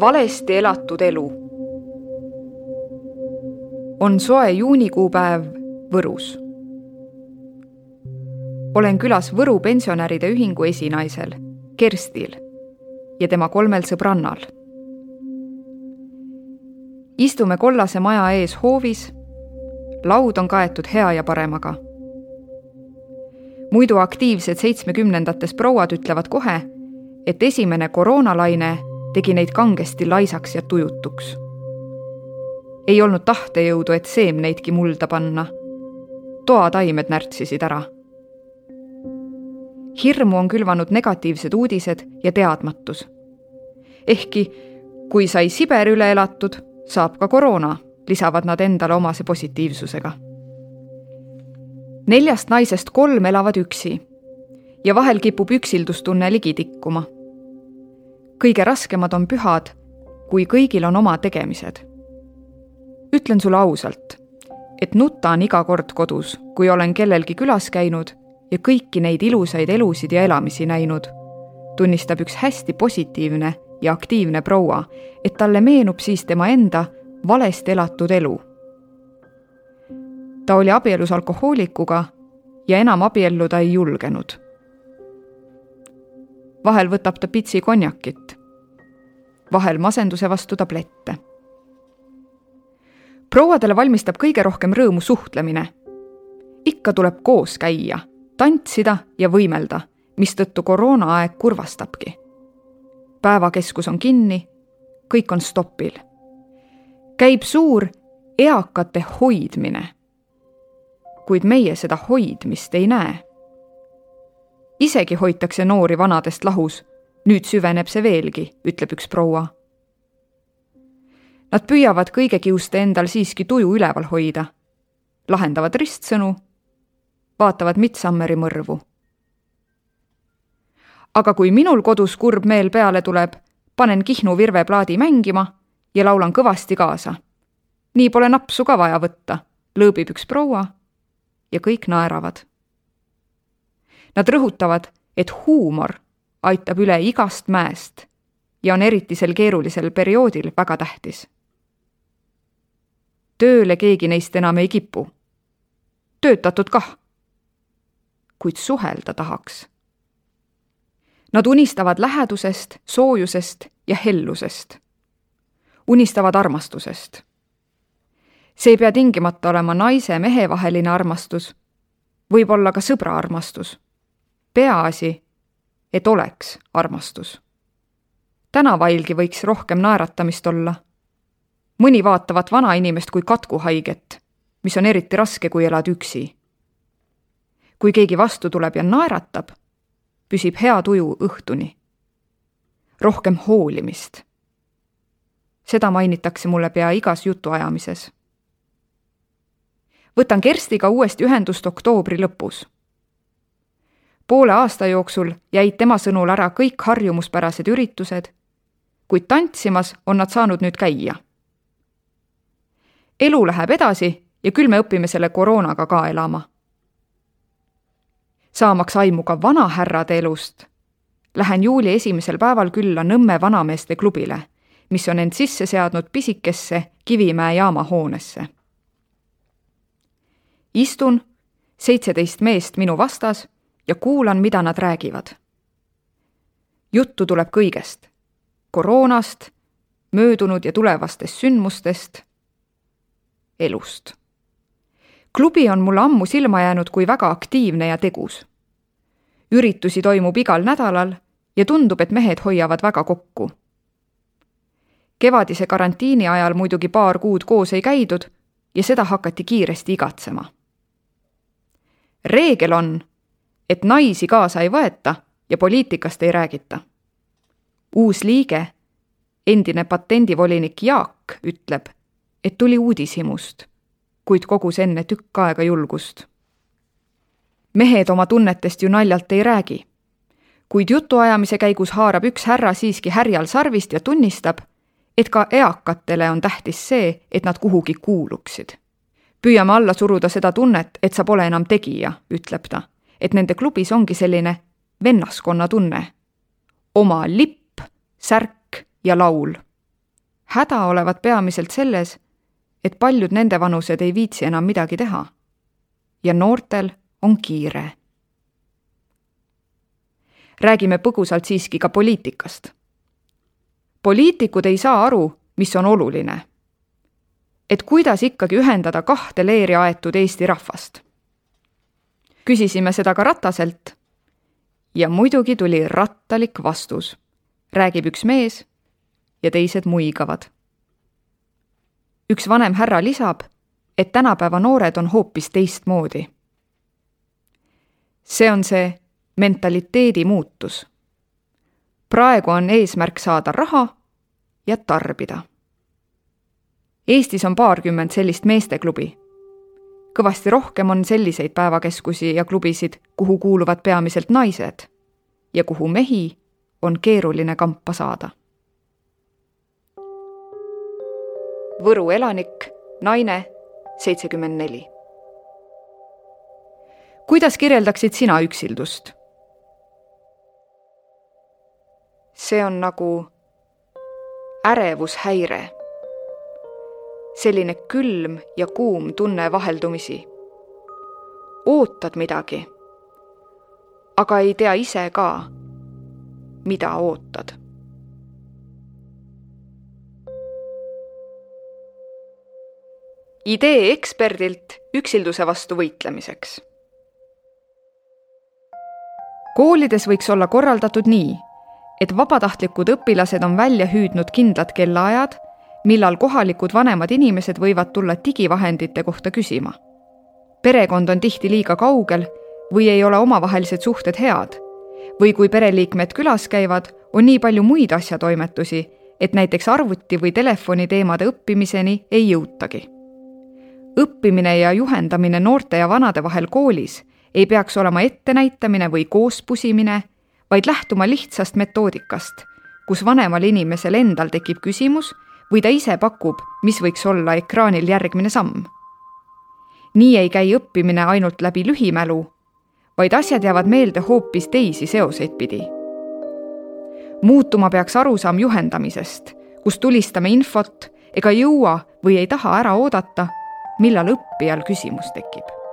valesti elatud elu. on soe juunikuu päev Võrus. olen külas Võru pensionäride ühingu esinaisel, Kerstil ja tema kolmel sõbrannal. istume kollase maja ees hoovis. laud on kaetud hea ja paremaga. muidu aktiivsed seitsmekümnendates prouad ütlevad kohe, et esimene koroonalaine tegi neid kangesti laisaks ja tujutuks. ei olnud tahtejõudu, et seemneidki mulda panna. toataimed närtsisid ära. hirmu on külvanud negatiivsed uudised ja teadmatus. ehkki kui sai Siber üle elatud, saab ka koroona, lisavad nad endale omase positiivsusega. neljast naisest kolm elavad üksi ja vahel kipub üksildustunne ligi tikkuma kõige raskemad on pühad, kui kõigil on oma tegemised. ütlen sulle ausalt, et nutan iga kord kodus, kui olen kellelgi külas käinud ja kõiki neid ilusaid elusid ja elamisi näinud, tunnistab üks hästi positiivne ja aktiivne proua, et talle meenub siis tema enda valesti elatud elu. ta oli abielus alkohoolikuga ja enam abielluda ei julgenud vahel võtab ta pitsi konjakit, vahel masenduse vastu tablette. prouadele valmistab kõige rohkem rõõmu suhtlemine. ikka tuleb koos käia, tantsida ja võimelda, mistõttu koroonaaeg kurvastabki. päevakeskus on kinni, kõik on stopil. käib suur eakate hoidmine. kuid meie seda hoidmist ei näe isegi hoitakse noori vanadest lahus. nüüd süveneb see veelgi, ütleb üks proua. Nad püüavad kõige kiuste endal siiski tuju üleval hoida. lahendavad ristsõnu, vaatavad Midsummeri mõrvu. aga kui minul kodus kurb meel peale tuleb, panen Kihnu virveplaadi mängima ja laulan kõvasti kaasa. nii pole napsu ka vaja võtta, lõõbib üks proua ja kõik naeravad Nad rõhutavad, et huumor aitab üle igast mäest ja on eriti sel keerulisel perioodil väga tähtis. tööle keegi neist enam ei kipu. töötatud kah. kuid suhelda tahaks. Nad unistavad lähedusest, soojusest ja hellusest. unistavad armastusest. see ei pea tingimata olema naise-mehe vaheline armastus, võib olla ka sõbra armastus peaasi, et oleks armastus. tänavailgi võiks rohkem naeratamist olla. mõni vaatavat vanainimest kui katkuhaiget, mis on eriti raske, kui elad üksi. kui keegi vastu tuleb ja naeratab, püsib hea tuju õhtuni. rohkem hoolimist. seda mainitakse mulle pea igas jutuajamises võtan Kerstiga uuesti ühendust oktoobri lõpus poole aasta jooksul jäid tema sõnul ära kõik harjumuspärased üritused, kuid tantsimas on nad saanud nüüd käia. elu läheb edasi ja küll me õpime selle koroonaga ka elama. saamaks aimu ka vanahärrade elust, lähen juuli esimesel päeval külla Nõmme vanameeste klubile, mis on end sisse seadnud pisikesse Kivimäe jaama hoonesse. istun, seitseteist meest minu vastas ja kuulan, mida nad räägivad. juttu tuleb kõigest. koroonast, möödunud ja tulevastest sündmustest, elust. klubi on mulle ammu silma jäänud kui väga aktiivne ja tegus. üritusi toimub igal nädalal ja tundub, et mehed hoiavad väga kokku. kevadise karantiini ajal muidugi paar kuud koos ei käidud ja seda hakati kiiresti igatsema. reegel on et naisi kaasa ei võeta ja poliitikast ei räägita. uus liige, endine patendivolinik Jaak ütleb, et tuli uudishimust, kuid kogus enne tükk aega julgust. mehed oma tunnetest ju naljalt ei räägi, kuid jutuajamise käigus haarab üks härra siiski härjal sarvist ja tunnistab, et ka eakatele on tähtis see, et nad kuhugi kuuluksid. püüame alla suruda seda tunnet, et sa pole enam tegija, ütleb ta et nende klubis ongi selline vennaskonna tunne. oma lipp särk ja laul. häda olevat peamiselt selles, et paljud nende vanused ei viitsi enam midagi teha. ja noortel on kiire. räägime põgusalt siiski ka poliitikast. poliitikud ei saa aru, mis on oluline. et kuidas ikkagi ühendada kahte leeri aetud Eesti rahvast. Küsisime seda ka Rataselt ja muidugi tuli rattalik vastus. räägib üks mees ja teised muigavad. üks vanem härra lisab, et tänapäeva noored on hoopis teistmoodi. see on see mentaliteedi muutus. praegu on eesmärk saada raha ja tarbida. Eestis on paarkümmend sellist meesteklubi. Kõvasti rohkem on selliseid päevakeskusi ja klubisid, kuhu kuuluvad peamiselt naised ja kuhu mehi on keeruline kampa saada. Võru elanik, naine, seitsekümmend neli. kuidas kirjeldaksid sina üksildust? see on nagu ärevushäire. Selline külm ja kuum tunne vaheldumisi. ootad midagi, aga ei tea ise ka, mida ootad. idee eksperdilt üksilduse vastu võitlemiseks. koolides võiks olla korraldatud nii et vabatahtlikud õpilased on välja hüüdnud kindlad kellaajad, millal kohalikud vanemad inimesed võivad tulla digivahendite kohta küsima. perekond on tihti liiga kaugel või ei ole omavahelised suhted head või kui pereliikmed külas käivad, on nii palju muid asjatoimetusi, et näiteks arvuti või telefoni teemade õppimiseni ei jõutagi. õppimine ja juhendamine noorte ja vanade vahel koolis ei peaks olema ettenäitamine või koospusimine vaid lähtuma lihtsast metoodikast, kus vanemal inimesel endal tekib küsimus või ta ise pakub, mis võiks olla ekraanil järgmine samm. nii ei käi õppimine ainult läbi lühimälu, vaid asjad jäävad meelde hoopis teisi seoseid pidi. muutuma peaks arusaam juhendamisest, kus tulistame infot ega jõua või ei taha ära oodata, millal õppijal küsimus tekib